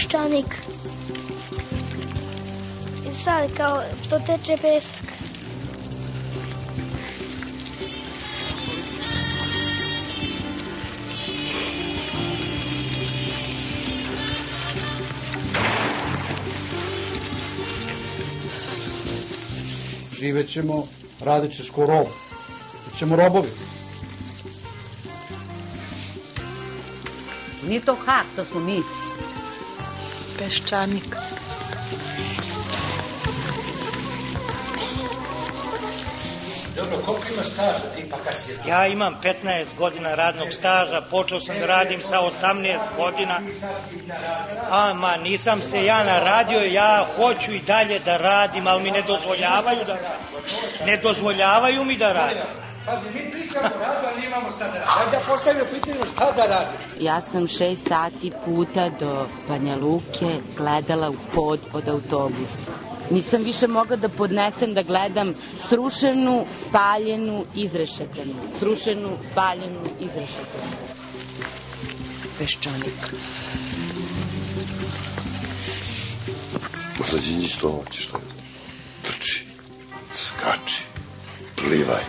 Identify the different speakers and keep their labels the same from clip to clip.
Speaker 1: peščanik. I sad kao to teče pesak.
Speaker 2: Živećemo, radit ćeš ko rob. Bićemo robovi.
Speaker 3: Nije to hak, to smo mi.
Speaker 4: Peščanik.
Speaker 5: Dobro, koliko ima staža ti pa kad si
Speaker 6: Ja imam 15 godina radnog staža, počeo sam da radim sa 18 godina. A, ma, nisam se ja naradio, ja hoću i dalje da radim, ali mi ne dozvoljavaju da Ne dozvoljavaju mi da radim.
Speaker 5: Pazi, mi pričamo o radu, ali imamo šta da radimo. Ajde da postavimo pitanje šta da radimo.
Speaker 3: Ja sam šest sati puta do Banja Luke gledala u pod od autobusa. Nisam više mogla da podnesem da gledam srušenu, spaljenu, izrešetanu. Srušenu, spaljenu, izrešetanu.
Speaker 4: Peščanik.
Speaker 7: Možda Đinđić to hoće što je. Trči, skači, plivaj.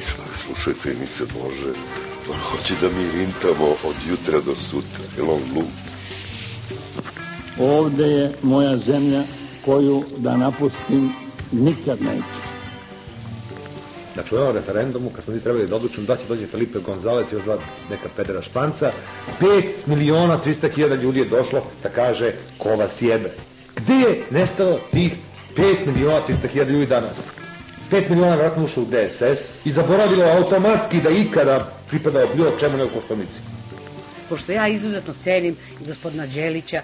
Speaker 7: I bi slušajte emisiju Bože, on hoće da mi rintamo od jutra do sutra, jer on glup.
Speaker 8: Ovde je moja zemlja koju da napustim nikad neću.
Speaker 9: Znači u ovom referendumu, kad smo mi trebali da odlučimo da će dođe Felipe Gonzalez i još dva neka pedera španca, 5 miliona 300 hiljada ljudi je došlo da kaže ko vas jebe. Gde je nestalo tih 5 miliona 300 hiljada ljudi danas? 5 miliona vratno ušlo u DSS i zaboravilo automatski da ikada pripadao bilo čemu nego Koštonici.
Speaker 10: pošto ja izuzetno cenim i gospodina Đelića,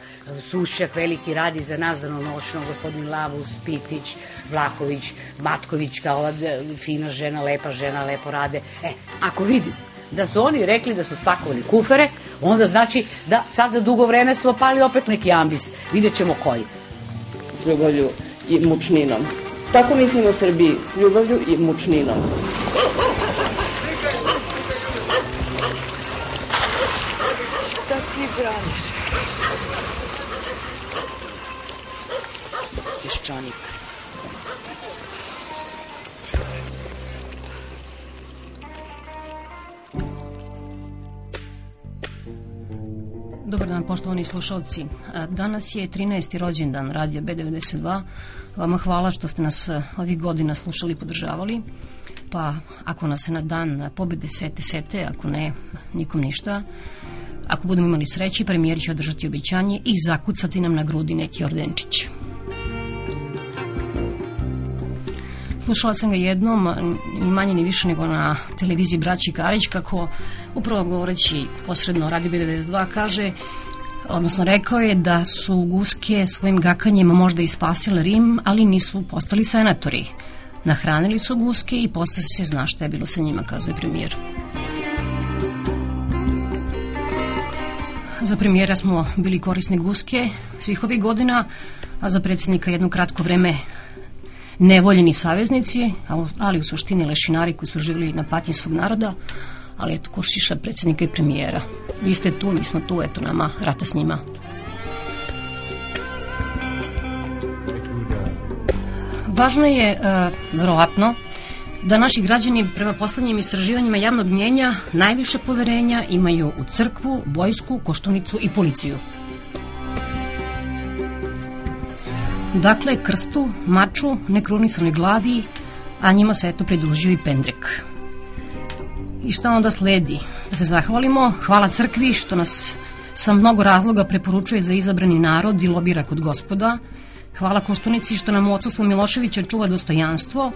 Speaker 10: Srušćak veliki radi za nas danonoćno, gospodin Lavus, Pitić, Vlahović, Matković, kao ova e, fina žena, lepa žena, lepo rade. E, ako vidim da su oni rekli da su spakovali kufere, onda znači da sad za dugo vreme smo pali opet neki ambis. Vidjet ćemo koji.
Speaker 11: s ljubavlju i mučninom. Tako mislim o Srbiji, s ljubavlju i mučninom.
Speaker 4: Peščanik.
Speaker 12: Dobar dan, poštovani slušalci. Danas je 13. rođendan radija B92. Vama hvala što ste nas ovih godina slušali i podržavali. Pa, ako nas na dan pobede sete, sete, ako ne, nikom ništa. Ako budemo imali sreći, premijer će održati obećanje i zakucati nam na grudi neki ordenčić. Slušala sam ga jednom, ni manje ni više nego na televiziji Braći Karić, kako upravo govoreći posredno Radio B92 kaže, odnosno rekao je da su guske svojim gakanjem možda i spasile Rim, ali nisu postali senatori. Nahranili su guske i posle se zna šta je bilo sa njima, kazuje premijer. Za premijera smo bili korisne guske svih ovih godina, a za predsjednika jedno kratko vreme nevoljeni saveznici, ali u suštini lešinari koji su živjeli na patnji svog naroda, ali eto, ko šiša predsjednika i premijera. Vi ste tu, mi smo tu, eto nama, rata s njima. Važno je, e, verovatno, da naši građani prema poslednjim istraživanjima javnog mnjenja najviše poverenja imaju u crkvu, vojsku, koštunicu i policiju. Dakle, krstu, maču, nekrunisanoj glavi, a njima se eto pridružio i pendrek. I šta onda sledi? Da se zahvalimo, hvala crkvi što nas sa mnogo razloga preporučuje za izabrani narod i lobira kod gospoda, hvala Koštunici što nam u odsustvu Miloševića čuva dostojanstvo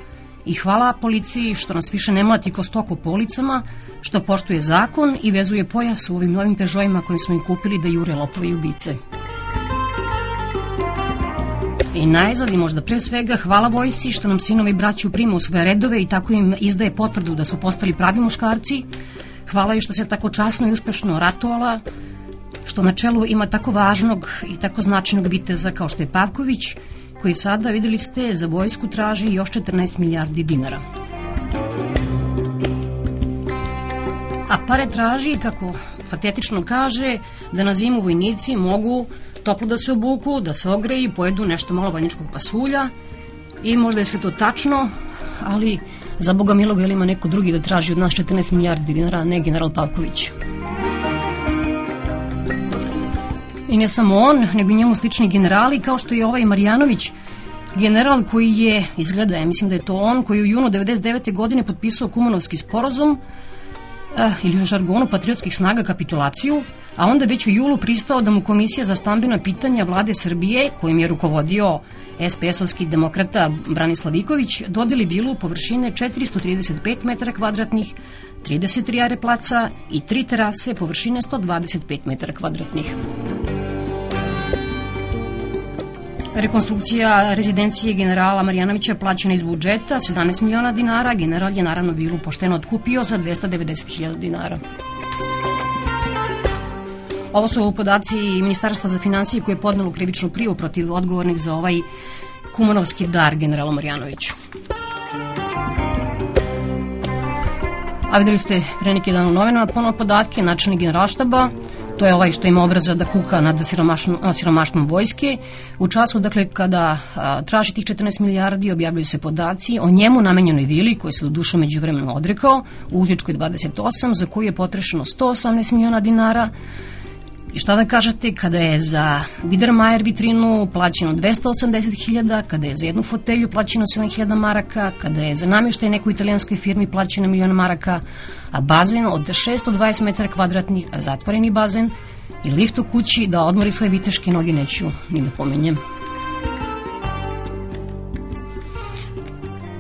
Speaker 12: i hvala policiji što nas više ne mlati ko stoko po ulicama, što poštuje zakon i vezuje pojas u ovim novim pežojima kojim smo im kupili da jure lopove i ubice. I najzad i možda pre svega hvala vojsci što nam sinovi i braću prima u svoje redove i tako im izdaje potvrdu da su postali pravi muškarci. Hvala joj što se tako časno i uspešno ratovala, što na čelu ima tako važnog i tako značajnog viteza kao što je Pavković, koji sada, videli ste, za vojsku traži još 14 milijardi dinara. A pare traži, kako patetično kaže da na zimu vojnici mogu toplo da se obuku, da se ogreju, pojedu nešto malo vojničkog pasulja i možda je sve to tačno, ali za Boga miloga ili ima neko drugi da traži od nas 14 milijardi dinara, ne general Pavković. I ne samo on, nego i njemu slični generali, kao što je ovaj Marjanović, general koji je, izgleda, ja mislim da je to on, koji je u junu 99. godine potpisao Kumanovski sporazum, eh, ili u žargonu patriotskih snaga kapitulaciju, a onda već u julu pristao da mu Komisija za stambena pitanja vlade Srbije, kojim je rukovodio SPS-ovski demokrata Branislav Iković, dodeli vilu površine 435 metara kvadratnih, 33 are placa i tri terase površine 125 metara kvadratnih. Rekonstrukcija rezidencije generala Marjanovića plaćena iz budžeta 17 miliona dinara, general je naravno vilu pošteno otkupio za 290.000 dinara. Ovo su podaci Ministarstva za financije koje je podnelo krivičnu prijavu protiv odgovornih za ovaj kumanovski dar generalu Marjanoviću. A videli ste pre neki dan u novinama ponovo podatke načelnik generalštaba to je ovaj što ima obraza da kuka nad siromašnom, siromašnom vojske. U času, dakle, kada a, traži tih 14 milijardi, objavljaju se podaci o njemu namenjenoj vili, koji se do duša među vremenu odrekao, u Užičkoj 28, za koju je potrešeno 118 miliona dinara, I šta da kažete kada je za Biedermeier vitrinu plaćeno 280.000, kada je za jednu fotelju plaćeno 7.000 maraka, kada je za namještaj nekoj italijanskoj firmi plaćeno miliona maraka, a bazen od 620 metara kvadratnih, zatvoreni bazen i lift u kući da odmori svoje viteške noge neću ni da pomenjem.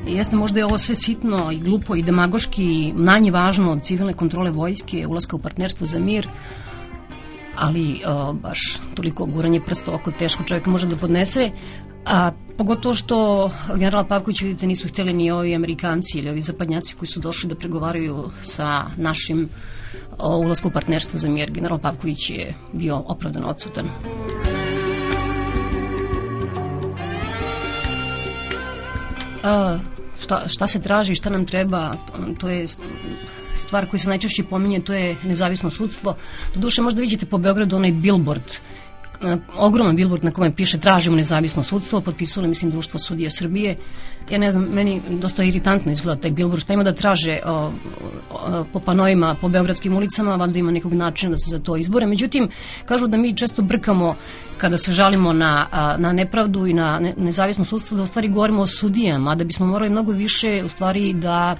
Speaker 12: Jeste možda je ovo sve sitno i glupo i demagoški manje važno od civilne kontrole vojske, ulaska u partnerstvo za mir, ali o, baš toliko guranje prsta oko teško čovjek može da podnese, a pogotovo što general Pavković vidite nisu hteli ni ovi Amerikanci ili ovi zapadnjaci koji su došli da pregovaraju sa našim o ulazku u partnerstvo za mir. General Pavković je bio opravdano odsutan. A, šta, šta se traži, šta nam treba, to je stvar koja se najčešće pominje, to je nezavisno sudstvo. Doduše, možda vidite po Beogradu onaj billboard ogroman billboard na kome piše tražimo nezavisno sudstvo, potpisalo mislim društvo sudije Srbije. Ja ne znam, meni dosta iritantno izgleda taj billboard, šta ima da traže o, o, po panojima, po beogradskim ulicama, valjda ima nekog načina da se za to izbore. Međutim, kažu da mi često brkamo kada se žalimo na, na nepravdu i na nezavisno sudstvo, da u stvari govorimo o sudijama, da bismo morali mnogo više u stvari da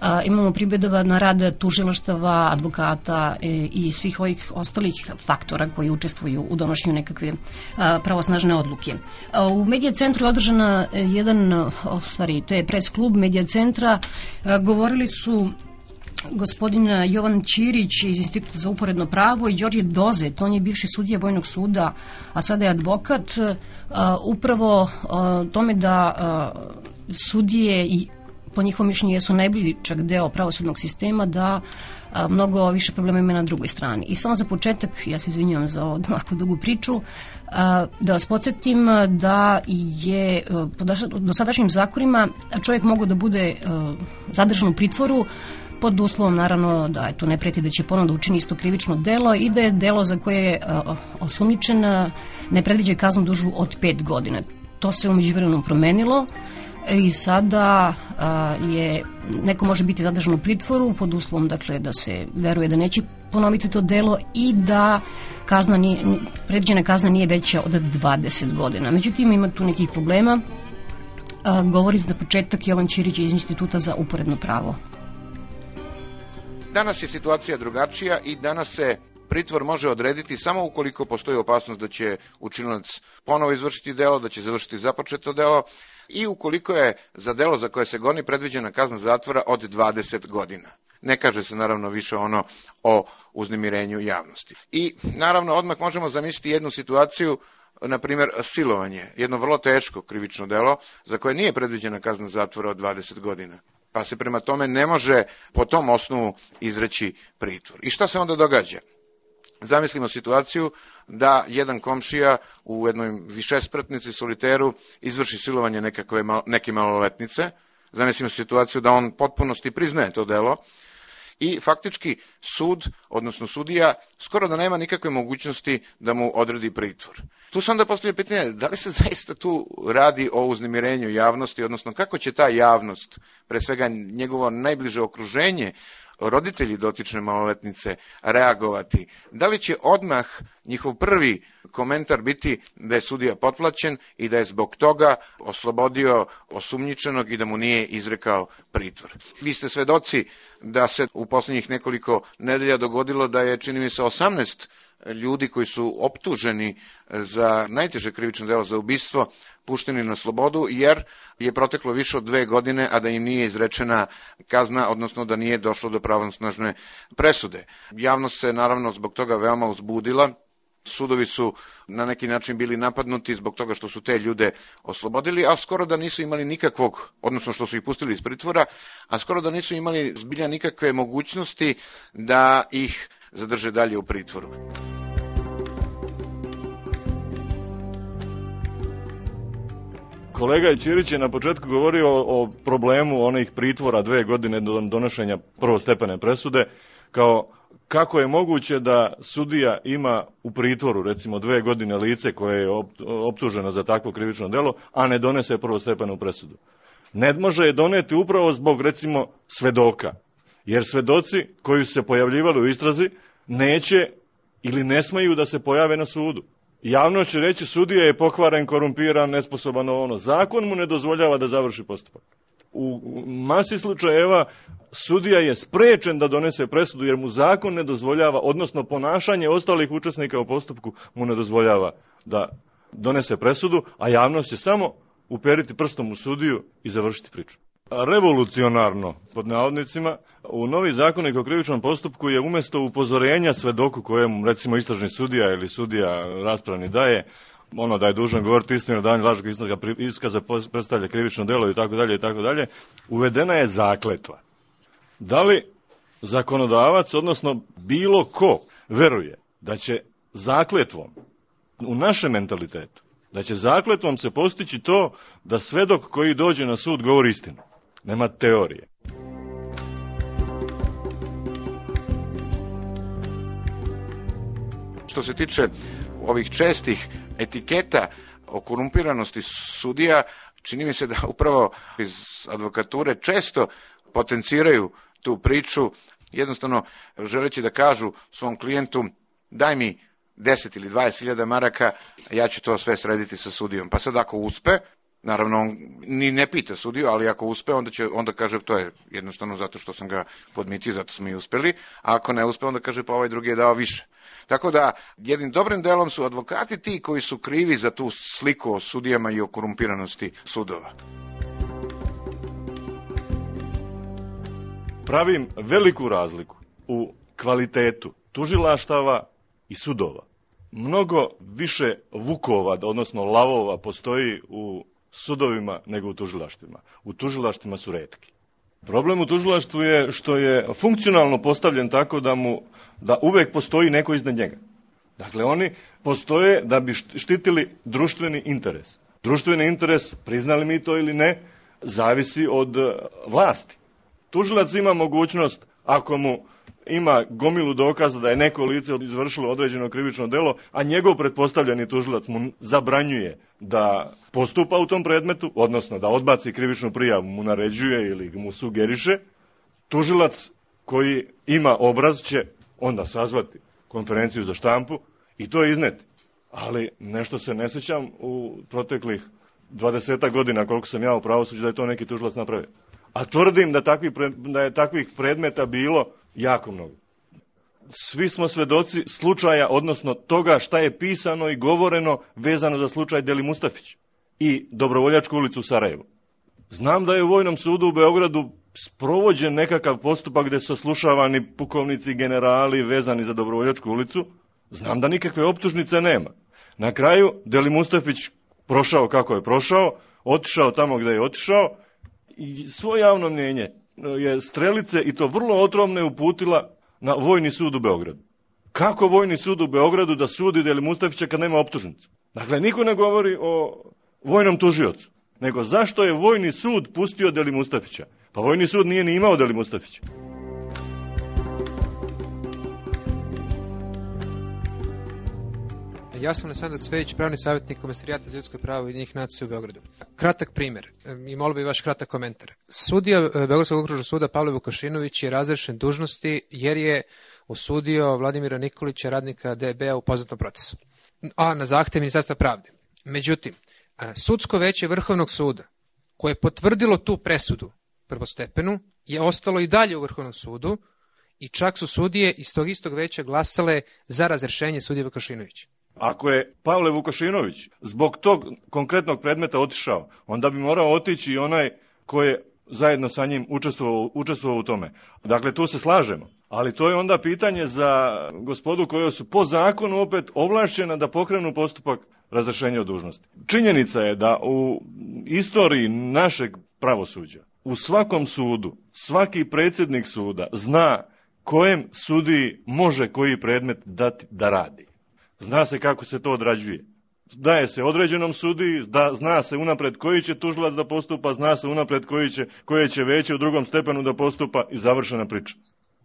Speaker 12: A, imamo pribedova na rad tužilaštava, advokata e, i svih ovih ostalih faktora koji učestvuju u donošenju nekakve a, pravosnažne odluke. A, u Medija centru je održana e, jedan, o, stvari, to je pres klub Medija centra, govorili su gospodin Jovan Ćirić iz Instituta za uporedno pravo i Đorđe Dozet, on je bivši sudija Vojnog suda, a sada je advokat, upravo tome da sudije i po njihovom mišljenju jesu najbolji čak deo pravosudnog sistema da a, mnogo više problema ima na drugoj strani. I samo za početak, ja se izvinjavam za ovu ovako dugu priču, a, da vas podsjetim da je po dosadašnjim zakonima čovjek mogu da bude a, zadržan u pritvoru pod uslovom naravno da eto ne preti da će ponovno da učini isto krivično delo i da je delo za koje je osumnjičen ne predviđa kaznu dužu od 5 godina. To se umeđu vremenu promenilo i sada a, je neko može biti zadržan u pritvoru pod uslovom dakle da se veruje da neće ponoviti to delo i da kazna nije, predviđena kazna nije veća od 20 godina. Međutim, ima tu nekih problema. A, govori za početak Jovan Ćirić iz Instituta za uporedno pravo.
Speaker 13: Danas je situacija drugačija i danas se pritvor može odrediti samo ukoliko postoji opasnost da će učinilac ponovo izvršiti delo, da će završiti započeto delo, i ukoliko je za delo za koje se goni predviđena kazna zatvora od 20 godina. Ne kaže se naravno više ono o uznemirenju javnosti. I naravno odmah možemo zamisliti jednu situaciju na primjer, silovanje, jedno vrlo teško krivično delo za koje nije predviđena kazna zatvora od 20 godina. Pa se prema tome ne može po tom osnovu izreći pritvor. I šta se onda događa? Zamislimo situaciju da jedan komšija u jednoj višespratnici soliteru izvrši silovanje nekakve, neke maloletnice. Zamislimo situaciju da on potpunosti priznaje to delo i faktički sud, odnosno sudija, skoro da nema nikakve mogućnosti da mu odredi pritvor. Tu se onda postavlja pitanje, da li se zaista tu radi o uznemirenju javnosti, odnosno kako će ta javnost, pre svega njegovo najbliže okruženje, roditelji dotične maloletnice reagovati? Da li će odmah njihov prvi komentar biti da je sudija potplaćen i da je zbog toga oslobodio osumnjičenog i da mu nije izrekao pritvor? Vi ste svedoci da se u poslednjih nekoliko nedelja dogodilo da je, čini mi se, 18 ljudi koji su optuženi za najteže krivično delo za ubistvo pušteni na slobodu, jer je proteklo više od dve godine, a da im nije izrečena kazna, odnosno da nije došlo do pravosnažne presude. Javnost se naravno zbog toga veoma uzbudila, sudovi su na neki način bili napadnuti zbog toga što su te ljude oslobodili, a skoro da nisu imali nikakvog, odnosno što su ih pustili iz pritvora, a skoro da nisu imali zbilja nikakve mogućnosti da ih zadrže dalje u pritvoru.
Speaker 14: Kolega Ćirić je na početku govorio o problemu onih pritvora dve godine do donošenja prvostepene presude, kao kako je moguće da sudija ima u pritvoru recimo dve godine lice koje je optuženo za takvo krivično delo, a ne donese prvostepenu presudu. Ne može je doneti upravo zbog recimo svedoka, jer svedoci koji su se pojavljivali u istrazi neće ili ne smaju da se pojave na sudu. Javno će reći sudija je pokvaren, korumpiran, nesposoban ono. Zakon mu ne dozvoljava da završi postupak. U masi slučajeva sudija je sprečen da donese presudu jer mu zakon ne dozvoljava, odnosno ponašanje ostalih učesnika u postupku mu ne dozvoljava da donese presudu, a javnost će samo uperiti prstom u sudiju i završiti priču. Revolucionarno, pod navodnicima, u novi zakonik o krivičnom postupku je umesto upozorenja svedoku kojem recimo istražni sudija ili sudija raspravni daje, ono da je dužan govoriti istinu, da lažnog iskaza, iskaza predstavlja krivično delo i tako dalje i tako dalje, uvedena je zakletva. Da li zakonodavac, odnosno bilo ko, veruje da će zakletvom u našem mentalitetu, da će zakletvom se postići to da svedok koji dođe na sud govori istinu. Nema teorije.
Speaker 13: Što se tiče ovih čestih etiketa o korumpiranosti sudija, čini mi se da upravo iz advokature često potenciraju tu priču, jednostavno želeći da kažu svom klijentu daj mi 10 ili 20 hiljada maraka, ja ću to sve srediti sa sudijom. Pa sad ako uspe, Naravno, on ni ne pita sudiju, ali ako uspe, onda, će, onda kaže to je jednostavno zato što sam ga podmitio, zato smo i uspeli, a ako ne uspe, onda kaže pa ovaj drugi je dao više. Tako da, jednim dobrim delom su advokati ti koji su krivi za tu sliku o sudijama i o korumpiranosti sudova.
Speaker 14: Pravim veliku razliku u kvalitetu tužilaštava i sudova. Mnogo više vukova, odnosno lavova, postoji u sudovima nego u tužilaštvima. U tužilaštvima su redki. Problem u tužilaštvu je što je funkcionalno postavljen tako da mu da uvek postoji neko iznad njega. Dakle, oni postoje da bi štitili društveni interes. Društveni interes, priznali mi to ili ne, zavisi od e, vlasti. Tužilac ima mogućnost, ako mu ima gomilu dokaza da je neko lice izvršilo određeno krivično delo, a njegov pretpostavljeni tužilac mu zabranjuje da postupa u tom predmetu, odnosno da odbaci krivičnu prijavu, mu naređuje ili mu sugeriše, tužilac koji ima obraz će onda sazvati konferenciju za štampu i to izneti. Ali nešto se ne sećam u proteklih 20 godina koliko sam ja u pravosuđu da je to neki tužilac napravio. A tvrdim da, takvi, da je takvih predmeta bilo jako mnogo. Svi smo svedoci slučaja, odnosno toga šta je pisano i govoreno vezano za slučaj Deli Mustafić i Dobrovoljačku ulicu u Sarajevu. Znam da je u Vojnom sudu u Beogradu sprovođen nekakav postupak gde su slušavani pukovnici i generali vezani za Dobrovoljačku ulicu. Znam da nikakve optužnice nema. Na kraju Deli Mustafić prošao kako je prošao, otišao tamo gde je otišao i svoje javno mnjenje je strelice i to vrlo otrovne uputila na Vojni sud u Beogradu. Kako Vojni sud u Beogradu da sudi Deli Mustafića kad nema optužnicu? Dakle, niko ne govori o vojnom tužiocu, nego zašto je Vojni sud pustio Deli Mustafića? Pa Vojni sud nije ni imao Deli Mustafića.
Speaker 15: Ja sam Aleksandar Cvejić, pravni savjetnik Komesarijata za ljudsko pravo i njih nacije u Beogradu. Kratak primer i molio bi vaš kratak komentar. Sudija e, Beogradskog okružnog suda Pavle Vukašinović je razrešen dužnosti jer je osudio Vladimira Nikolića, radnika DB-a u poznatom procesu. A na zahtev Ministarstva pravde. Međutim, e, sudsko veće Vrhovnog suda, koje je potvrdilo tu presudu prvostepenu, je ostalo i dalje u Vrhovnom sudu i čak su sudije iz tog istog veća glasale za razrešenje sudije Vukašinovića.
Speaker 14: Ako je Pavle Vukašinović zbog tog konkretnog predmeta otišao, onda bi morao otići i onaj ko je zajedno sa njim učestvovao, učestvovao u tome. Dakle, tu se slažemo. Ali to je onda pitanje za gospodu koja su po zakonu opet ovlašćena da pokrenu postupak razrešenja od dužnosti. Činjenica je da u istoriji našeg pravosuđa, u svakom sudu, svaki predsjednik suda zna kojem sudiji može koji predmet dati da radi. Zna se kako se to odrađuje. Daje se određenom sudiji, da, zna se unapred koji će tužilac da postupa, zna se unapred koji će, koje će veće u drugom stepenu da postupa i završena priča.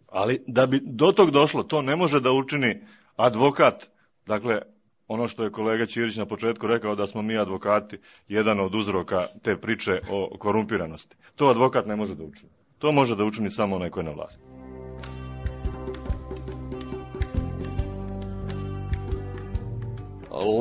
Speaker 14: Ali da bi do tog došlo, to ne može da učini advokat. Dakle, ono što je kolega Ćirić na početku rekao da smo mi advokati jedan od uzroka te priče o korumpiranosti. To advokat ne može da učini. To može da učini samo onaj ko je na vlasti.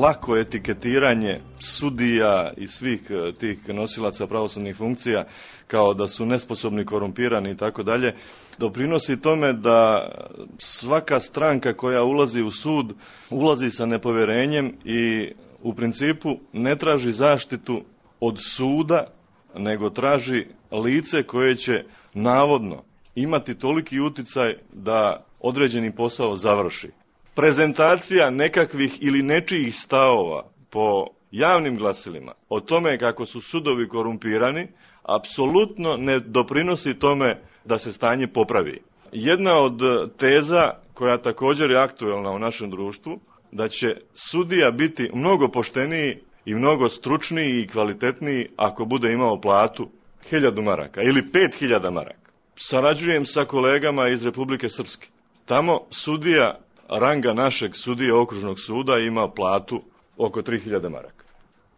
Speaker 14: Lako etiketiranje sudija i svih e, tih nosilaca pravosudnih funkcija kao da su nesposobni, korumpirani i tako dalje, doprinosi tome da svaka stranka koja ulazi u sud ulazi sa nepoverenjem i u principu ne traži zaštitu od suda, nego traži lice koje će navodno imati toliki uticaj da određeni posao završi prezentacija nekakvih ili nečijih stavova po javnim glasilima o tome kako su sudovi korumpirani, apsolutno ne doprinosi tome da se stanje popravi. Jedna od teza koja također je aktuelna u našem društvu, da će sudija biti mnogo pošteniji i mnogo stručniji i kvalitetniji ako bude imao platu 1000 maraka ili 5000 maraka. Sarađujem sa kolegama iz Republike Srpske. Tamo sudija ranga našeg sudije okružnog suda ima platu oko 3000 maraka.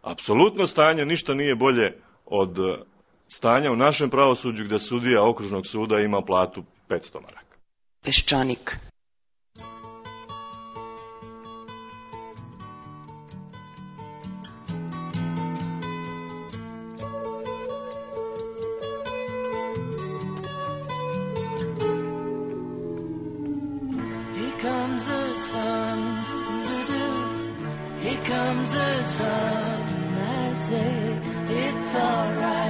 Speaker 14: Apsolutno stanje ništa nije bolje od stanja u našem pravosuđu gde sudija okružnog suda ima platu 500 maraka.
Speaker 4: Peščanik.
Speaker 16: something I say, it's alright.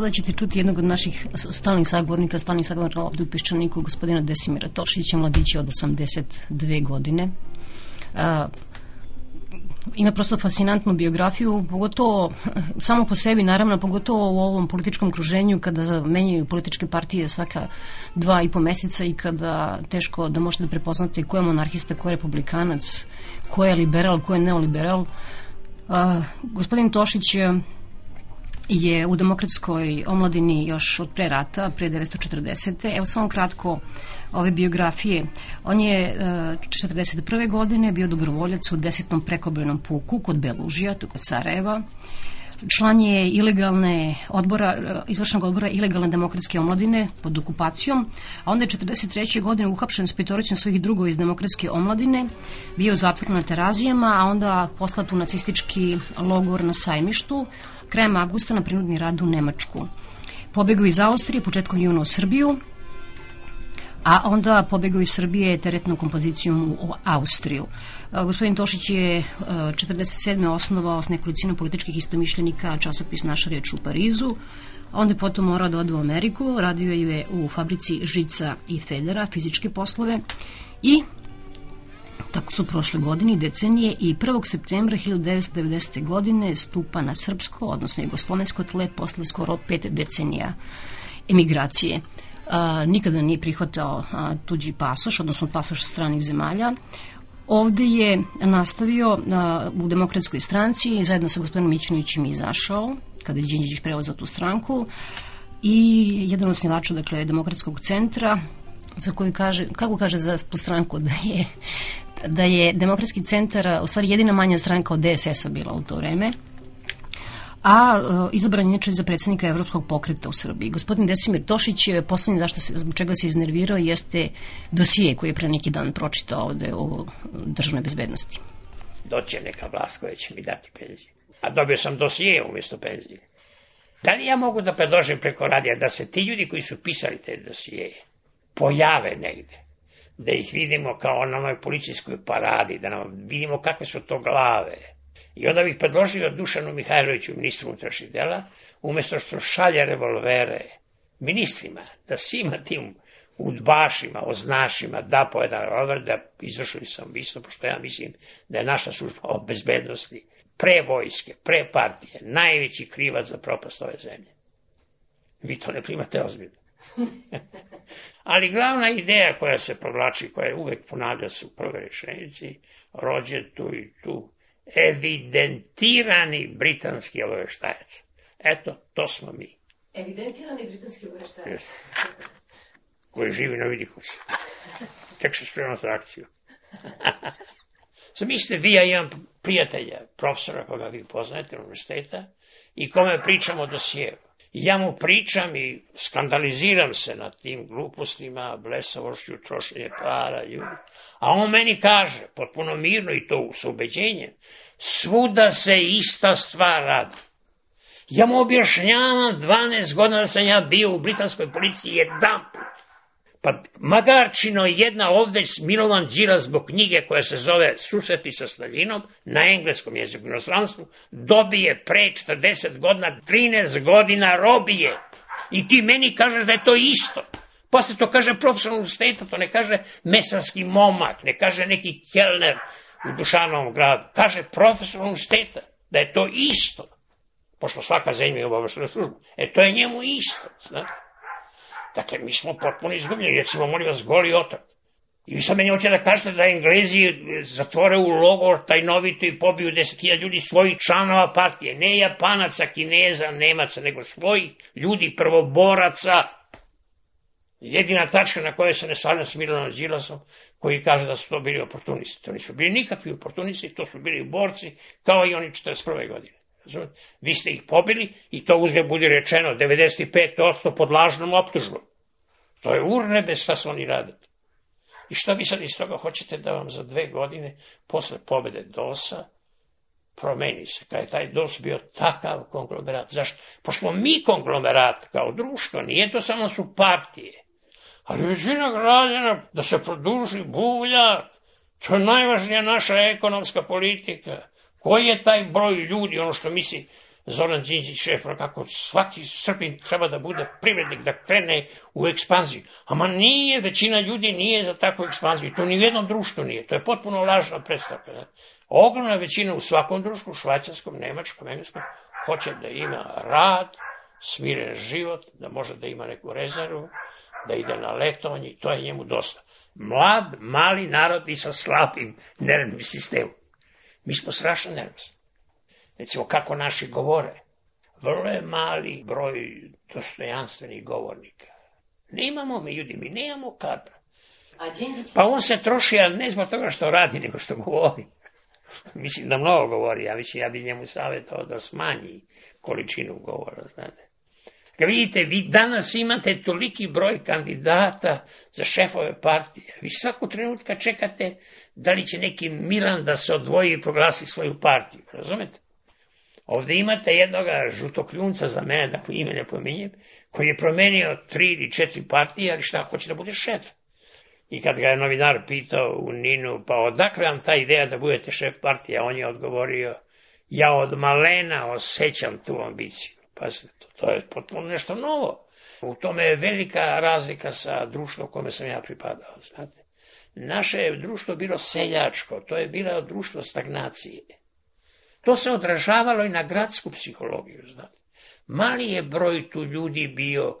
Speaker 12: Sada ćete čuti jednog od naših stalnih sagovornika, stalnih sagovornika ovde u Peščaniku, gospodina Desimira Tošića, mladića od 82 godine. A, ima prosto fascinantnu biografiju, pogotovo samo po sebi, naravno, pogotovo u ovom političkom kruženju kada menjaju političke partije svaka dva i po meseca i kada teško da možete da prepoznate ko je monarhista, ko je republikanac, ko je liberal, ko je neoliberal. A, gospodin Tošić je je u demokratskoj omladini još od pre rata, pre 1940. Evo samo kratko ove biografije. On je e, 41. godine bio dobrovoljac u desetnom prekobrenom puku kod Belužija, tu kod Sarajeva. Član je ilegalne odbora, e, izvršnog odbora ilegalne demokratske omladine pod okupacijom, a onda je 43. godine uhapšen s petoricom svojih drugova iz demokratske omladine, bio zatvoren na terazijama, a onda poslat u nacistički logor na sajmištu, krajem avgusta na prinudni rad u Nemačku. Pobegao iz Austrije početkom juna u Srbiju, a onda pobegao iz Srbije teretnom kompozicijom u Austriju. E, Gospodin Tošić je e, 47. osnovao s nekolicinu političkih istomišljenika časopis Naša reč u Parizu, onda je potom morao da ode u Ameriku, radio je u fabrici Žica i Federa, fizičke poslove i Tako su prošle godine i decenije i 1. septembra 1990. godine stupa na srpsko, odnosno jugoslovensko tle posle skoro pet decenija emigracije. A, nikada nije prihvatao a, tuđi pasoš, odnosno pasoš stranih zemalja. Ovde je nastavio a, u demokratskoj stranci i zajedno sa gospodinom Mićinovićem izašao, kada je Đinđić preuzeo tu stranku i jedan od osnivača, dakle, demokratskog centra, za koju kaže, kako kaže za tu stranku, da je da je demokratski centar u stvari jedina manja stranka od DSS-a bila u to vreme a e, izabran je za predsednika Evropskog pokreta u Srbiji. Gospodin Desimir Tošić, e, poslednji zašto se, zbog čega se iznervirao jeste dosije koji je pre neki dan pročitao ovde u državnoj bezbednosti.
Speaker 17: Doće neka vlast koja će mi dati penziju. A dobio sam dosije umjesto penzije. Da li ja mogu da predložim preko radija da se ti ljudi koji su pisali te dosije pojave negde? Da ih vidimo kao na onoj policijskoj paradi, da nam vidimo kakve su to glave. I onda bih predložio Dušanu Mihajloviću, ministru unutrašnjih dela, umjesto što šalje revolvere ministrima, da svima tim udbašima, oznašima da po jedan revolver, da izvršili sam ubistvo, pošto ja mislim da je naša služba o bezbednosti pre vojske, pre partije, najveći krivac za propast ove zemlje. Vi to ne primate ozbiljno. Ali glavna ideja koja se provlači, koja je uvek ponavlja se u prve rečenici, rođe tu i tu, evidentirani britanski obaveštajac. Eto, to smo mi,
Speaker 12: Evidentirani britanski obaveštajac.
Speaker 17: koji živi na Vidikovcu. Tek se spremam za akciju. Zamislite, vi ja imam prijatelja, profesora koga vi poznajete univerziteta i kome pričamo o dosijevu. I ja mu pričam i skandaliziram se nad tim glupostima, blesavošću, trošenje para. A on meni kaže, potpuno mirno i to s ubeđenjem, svuda se ista stvar radi. Ja mu objašnjavam 12 godina da sam ja bio u britanskoj policiji jedan. Pa Magarčino jedna ovde Milovan Đilas zbog knjige koja se zove Susreti sa Staljinom na engleskom jeziku inostranstvu dobije pre 40 godina 13 godina robije. I ti meni kažeš da je to isto. Posle to kaže profesor univerziteta, to ne kaže mesarski momak, ne kaže neki kelner u Dušanovom gradu. Kaže profesor univerziteta da je to isto. Pošto svaka zemlja je obaveštena službu. E to je njemu isto, znate. Dakle, mi smo potpuno izgubljeni, recimo, molim vas, goli otok. I vi sad meni hoćete da kažete da Englezi zatvore u logor tajnovito i pobiju 10.000 ljudi svojih članova partije. Ne Japanaca, Kineza, Nemaca, nego svojih ljudi, prvoboraca. Jedina tačka na kojoj se ne svaljam s Milanom Đilasom, koji kaže da su to bili oportunisti. To nisu bili nikakvi oportunisti, to su bili borci, kao i oni 41. godine. Vi ste ih pobili i to uzme budi rečeno 95% pod lažnom optužbom. To je urnebe šta su oni radili. I šta vi sad iz toga hoćete da vam za dve godine posle pobede DOS-a promeni se, kada je taj DOS bio takav konglomerat. Zašto? Pošto smo mi konglomerat kao društvo, nije to samo su partije. Ali većina građana da se produži buvljak, To je najvažnija naša ekonomska politika. Koji je taj broj ljudi, ono što misli Zoran Đinđić šef, kako svaki Srbin treba da bude privrednik, da krene u ekspanziju. Ama nije, većina ljudi nije za takvu ekspanziju. To ni u jednom društvu nije. To je potpuno lažna predstavka. Ne? Ogromna većina u svakom društvu, švajcarskom, nemačkom, engleskom, hoće da ima rad, smiren život, da može da ima neku rezervu, da ide na letovanje i to je njemu dosta. Mlad, mali narod i sa slabim nervnim sistemom. Mi smo strašno nervosni. Recimo, kako naši govore. Vrlo je mali broj dostojanstvenih govornika. Nemamo mi ljudi, mi nemamo kadra. Pa on se troši, a ne zbog toga što radi, nego što govori. mislim da mnogo govori, ja mislim, ja bi njemu savjetao da smanji količinu govora, znate. Kad vidite, vi danas imate toliki broj kandidata za šefove partije. Vi svaku trenutka čekate da li će neki Milan da se odvoji i proglasi svoju partiju, razumete? Ovde imate jednog žutokljunca za mene, da ime ne pominjem, koji je promenio tri ili četiri partije, ali šta, hoće da bude šef. I kad ga je novinar pitao u Ninu, pa odakle vam ta ideja da budete šef partije, on je odgovorio, ja od malena osjećam tu ambiciju. Pazite, to, to je potpuno nešto novo. U tome je velika razlika sa društvom kome sam ja pripadao, znate. Naše je društvo bilo seljačko, to je bilo društvo stagnacije. To se odražavalo i na gradsku psihologiju, znate. Mali je broj tu ljudi bio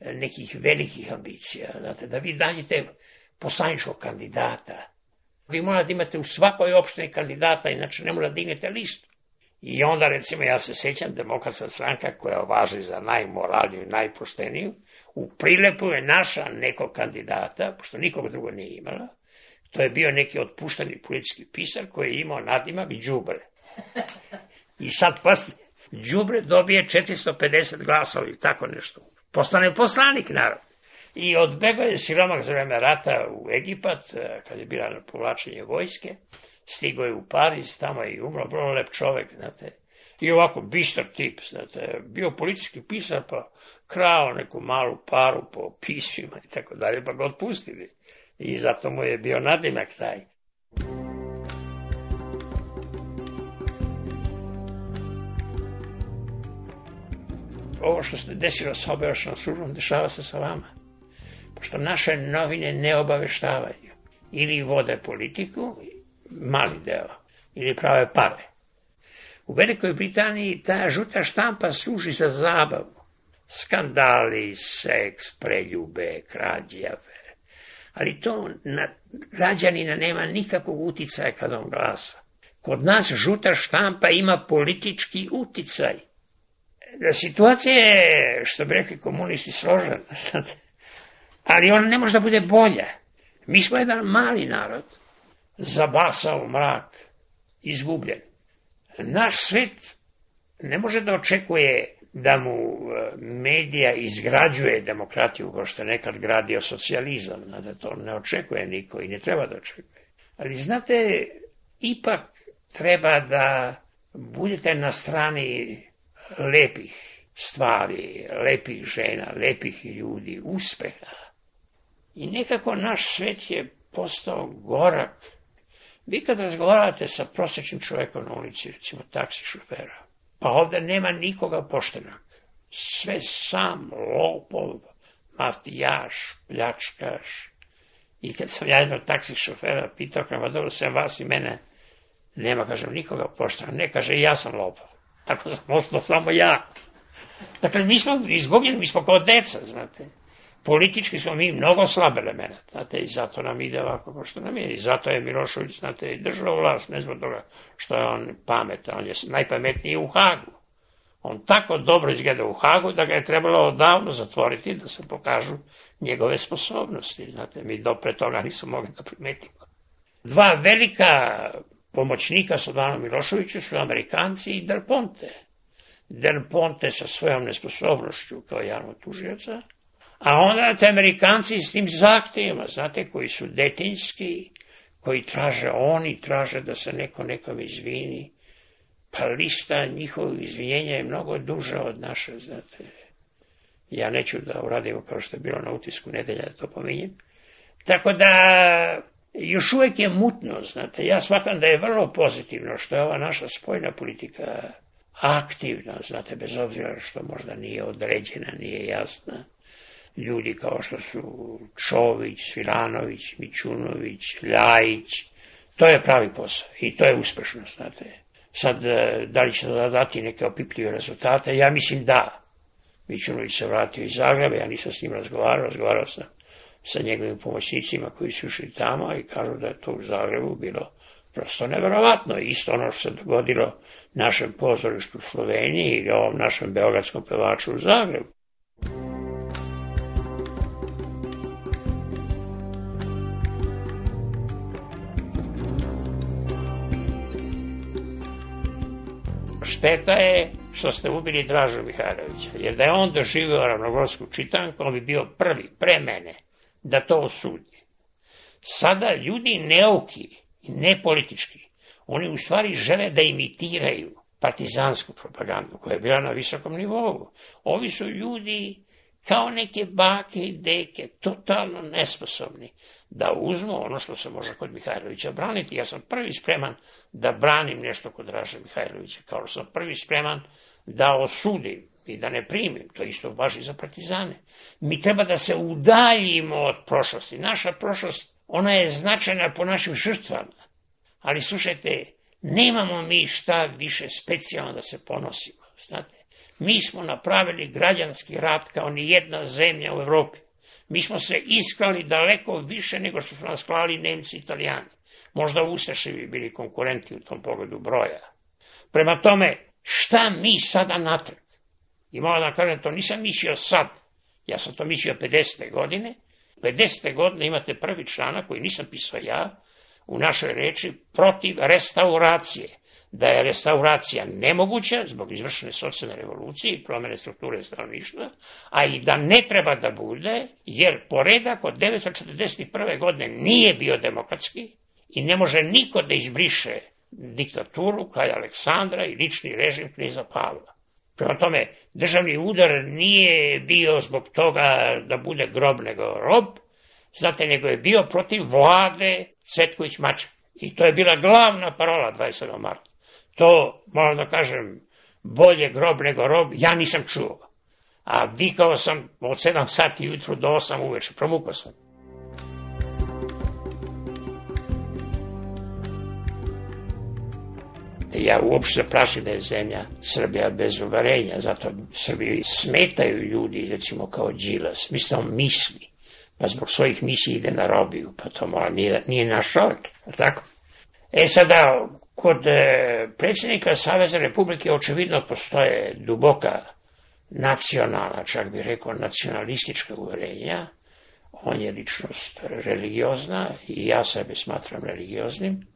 Speaker 17: nekih velikih ambicija, znate, da vi nađete poslaničkog kandidata. Vi morate imate u svakoj opštini kandidata, inače ne morate da dignete listu. I onda, recimo, ja se sećam, demokratska stranka koja važi za najmoralniju i najpošteniju, u prilepu je naša nekog kandidata, pošto nikog drugo nije imala, to je bio neki otpušteni politički pisar koji je imao nadimak Đubre. I sad posle, Đubre dobije 450 glasova i tako nešto. Postane poslanik, naravno. I odbegao je siromak za vreme rata u Egipat, kad je bila na povlačenje vojske. Stigo je u Pariz, tamo je i umro, vrlo lep čovek, znate. I ovako bistar tip, znate, bio policijski pisar, pa krao neku malu paru po pismima i tako dalje, pa ga otpustili. I zato mu je bio nadimak taj. Ovo što se desilo sa obaveštenom službom, dešava se sa vama. Pošto naše novine ne obaveštavaju. Ili vode politiku, mali deo, ili prave pare. U Velikoj Britaniji ta žuta štampa služi za zabavu. Skandali, seks, preljube, krađe, afere. Ali to na građanina nema nikakvog uticaja kad on glasa. Kod nas žuta štampa ima politički uticaj. Situacija je, što bi rekli komunisti, složena, znate. Ali ona ne može da bude bolja. Mi smo jedan mali narod, zabasao mrak, izgubljen. Naš svet ne može da očekuje da mu medija izgrađuje demokratiju kao što je nekad gradio socijalizam, znate, to ne očekuje niko i ne treba da očekuje. Ali znate, ipak treba da budete na strani lepih stvari, lepih žena, lepih ljudi, uspeha. I nekako naš svet je postao gorak. Vi kad razgovarate sa prosječnim čovjekom na ulici, recimo taksi šofera, pa ovde nema nikoga poštenog. Sve sam, lopov, mafijaš, pljačkaš. I kad sam ja jednog taksi šofera pitao, kada dobro, sem vas i mene, nema, kažem, nikoga poštenog. Ne, kaže, ja sam lopov. Tako sam ostao samo ja. Dakle, mi smo izgubljeni, mi smo kao deca, znate. Politički smo mi mnogo slab element, znate, i zato nam ide ovako kao što nam je. I zato je Milošević, znate, i držao vlast, ne zbog toga što je on pametan, on je najpametniji u Hagu. On tako dobro izgleda u Hagu da ga je trebalo odavno zatvoriti da se pokažu njegove sposobnosti. Znate, mi do pre toga nismo mogli da primetimo. Dva velika pomoćnika Slobanu Miloševiću su Amerikanci i Del Ponte. Del Ponte sa svojom nesposobnošću kao javnog tužioca, a onda te Amerikanci s tim zahtjevima, znate, koji su detinjski, koji traže, oni traže da se neko nekom izvini, pa lista njihovog izvinjenja je mnogo duža od naše, znate. Ja neću da uradim kao što je bilo na utisku nedelja, da to pominjem. Tako da još uvek je mutno, znate. Ja shvatam da je vrlo pozitivno što je ova naša spojna politika aktivna, znate, bez obzira što možda nije određena, nije jasna. Ljudi kao što su Čović, Svilanović, Mićunović, Ljajić, to je pravi posao i to je uspešno, znate. Sad, e, da li će da dati neke opipljive rezultate? Ja mislim da. Mićunović se vratio iz Zagreba, ja nisam s njim razgovarao, razgovarao sam sa njegovim pomoćnicima koji su išli tamo i kažu da je to u Zagrebu bilo prosto neverovatno. Isto ono što se dogodilo našem pozorištu u Sloveniji ili ovom našem beogradskom pevaču u Zagrebu. Šteta je što ste ubili Dražu Mihajlovića, jer da je on doživio ravnogorsku čitanku, on bi bio prvi, pre mene, da to osudi. Sada ljudi neuki i nepolitički, oni u stvari žele da imitiraju partizansku propagandu koja je bila na visokom nivou. Ovi su ljudi kao neke bake i deke, totalno nesposobni da uzmu ono što se može kod Mihajlovića braniti. Ja sam prvi spreman da branim nešto kod Draže Mihajlovića, kao što sam prvi spreman da osudim i da ne primim. To isto važi za partizane. Mi treba da se udaljimo od prošlosti. Naša prošlost, ona je značajna po našim žrtvama. Ali slušajte, nemamo mi šta više specijalno da se ponosimo. Znate, mi smo napravili građanski rat kao ni jedna zemlja u Evropi. Mi smo se isklali daleko više nego što su nas klali Nemci i Italijani. Možda Ustaši bi bili konkurenti u tom pogledu broja. Prema tome, šta mi sada natrag? I moram da kažem, to nisam mislio sad. Ja sam to mislio 50. godine. 50. godine imate prvi članak koji nisam pisao ja, u našoj reči protiv restauracije. Da je restauracija nemoguća zbog izvršene socijalne revolucije i promene strukture stanovništva, a i da ne treba da bude, jer poredak od 1941. godine nije bio demokratski i ne može niko da izbriše diktaturu kralja Aleksandra i lični režim knjiza Pavla. Prema tome, državni udar nije bio zbog toga da bude grob nego rob, znate, nego je bio protiv vlade Cvetković Mačak. I to je bila glavna parola 27. marta. To, moram da kažem, bolje grob nego rob, ja nisam čuo. A vikao sam od 7 sati jutru do 8 uveče, promukao sam. Ja uopšte plašim da je zemlja Srbija bez uvarenja, zato Srbiji smetaju ljudi, recimo kao Đilas. Mislim, on misli, pa zbog svojih misli ide na robiju, pa to mora, nije, nije naš čovjek, tako? E sada, kod e, predsjednika Saveza Republike očividno postoje duboka nacionalna, čak bih rekao nacionalistička uverenja. On je ličnost religiozna i ja sebe smatram religioznim,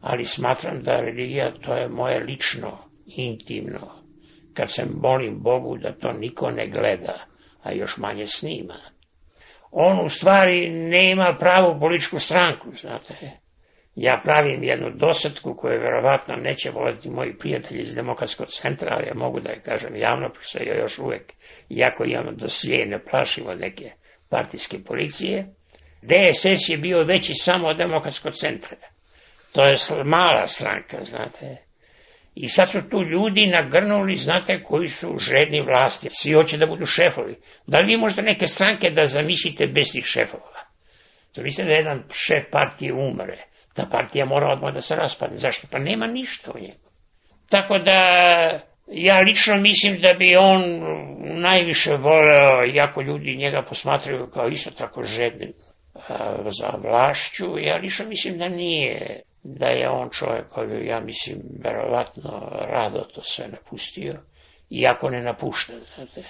Speaker 17: ali smatram da religija to je moje lično, intimno. Kad se molim Bogu da to niko ne gleda, a još manje snima. On u stvari nema pravu političku stranku, znate. Ja pravim jednu dosadku koju verovatno neće voliti moji prijatelji iz demokratskog centra, ali ja mogu da je kažem javno, se ja još uvek, iako imam dosije, ne plašim od neke partijske policije. DSS je bio veći samo od demokratskog centra. To je mala stranka, znate. I sad su tu ljudi nagrnuli, znate, koji su žedni vlasti. Svi hoće da budu šefovi. Da li vi možete neke stranke da zamislite bez tih šefova? Zamislite da jedan šef partije umre. Ta partija mora odmah da se raspadne. Zašto? Pa nema ništa u njegu. Tako da ja lično mislim da bi on najviše voleo, iako ljudi njega posmatraju kao isto tako žedni za vlašću, ja lično mislim da nije da je on čovjek koji, ja mislim, verovatno rado to sve napustio, iako ne napušta, znate.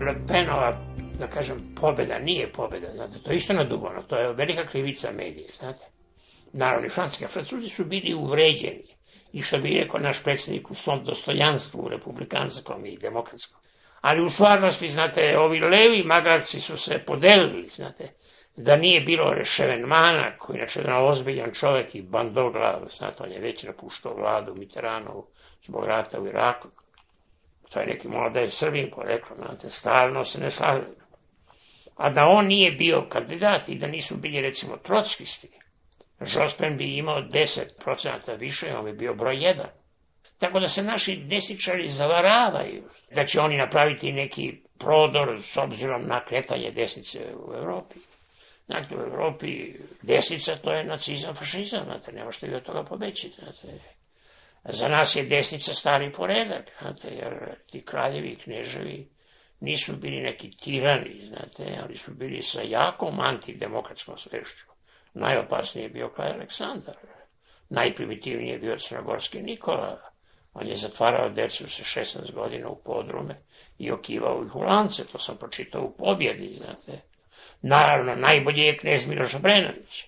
Speaker 17: Le Penova, da kažem, pobjeda nije pobjeda, znate, to je isto nadubano, to je velika krivica medije, znate. Naravno, francuski, francuzi su bili uvređeni, i što bi rekao naš predsjednik u svom dostojanstvu republikanskom i demokratskom ali u stvarnosti, znate, ovi levi magarci su se podelili, znate, da nije bilo Reševenmana, koji je jedan ozbiljan čovjek i bandoglav, znate, on je već napuštao vladu Mitteranovu zbog rata u Iraku. To je neki možda je Srbin poreklo, znate, stalno se ne slažu. A da on nije bio kandidat i da nisu bili recimo trockisti, Žospen bi imao 10% više, on bi bio broj 1. Tako da se naši desničari zavaravaju da će oni napraviti neki prodor s obzirom na kretanje desnice u Evropi. Znate, u Evropi desnica to je nacizam, fašizam, znate, ne možete vi od toga pobeći, znate. Za nas je desnica stari poredak, znate, jer ti kraljevi i kneževi nisu bili neki tirani, znate, ali su bili sa jakom antidemokratskom svešću. Najopasniji je bio kralj Aleksandar. Najprimitivniji je bio crnogorski Nikola. On je zatvarao decu sa 16 godina u podrume i okivao ih u lance, to sam pročitao u pobjedi, znate. Naravno, najbolji je knez Miloš Obrenović.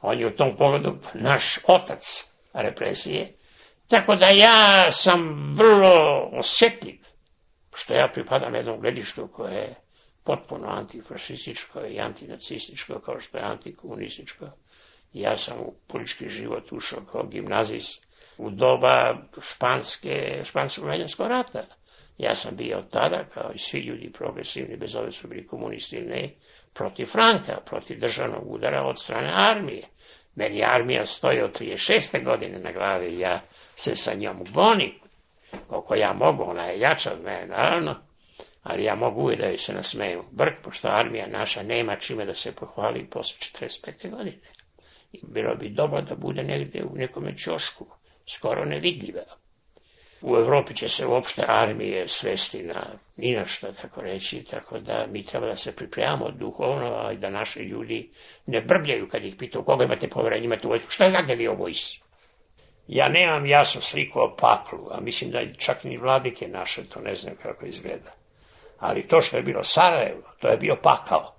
Speaker 17: On je u tom pogledu naš otac represije. Tako da ja sam vrlo osjetljiv, što ja pripadam jednom gledištu koje je potpuno antifašističko i antinacističko, kao što je antikomunističko. Ja sam u politički život ušao kao gimnazist u doba španske, španskog veljanskog rata. Ja sam bio tada, kao i svi ljudi progresivni, bez ove su bili komunisti ili ne, protiv Franka, protiv državnog udara od strane armije. Meni armija stoji od 36. godine na glavi, ja se sa njom gonim, koliko ja mogu, ona je jača od mene, naravno, ali ja mogu uvijek da joj se nasmeju brk, pošto armija naša nema čime da se pohvali posle 45. godine. I bilo bi dobro da bude negde u nekome čošku, skoro nevidljiva. U Evropi će se uopšte armije svesti na ni na što, tako reći, tako da mi treba da se pripremamo duhovno, i da naši ljudi ne brbljaju kad ih pitaju koga imate poverenje, imate vojsku, šta znate vi o vojsci? Ja nemam jasnu sliku o paklu, a mislim da čak ni vladike naše to ne znam kako izgleda. Ali to što je bilo Sarajevo, to je bio pakao.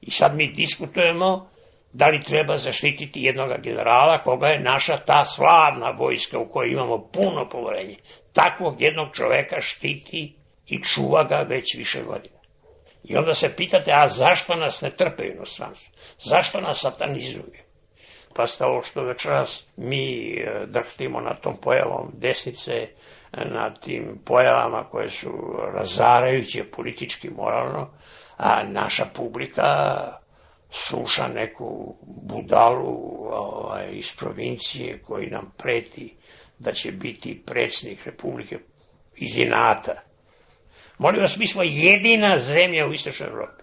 Speaker 17: I sad mi diskutujemo da li treba zaštititi jednoga generala koga je naša ta slavna vojska u kojoj imamo puno povorenje. Takvog jednog čoveka štiti i čuva ga već više godina. I onda se pitate, a zašto nas ne trpe u inostranstvu? Zašto nas satanizuju? Pa ste ovo što večeras mi e, drhtimo na tom pojavom desnice, na tim pojavama koje su razarajuće politički moralno, a naša publika sluša neku budalu ovaj, iz provincije koji nam preti da će biti predsjednik Republike iz inata. Molim vas, mi smo jedina zemlja u Istočnoj Evropi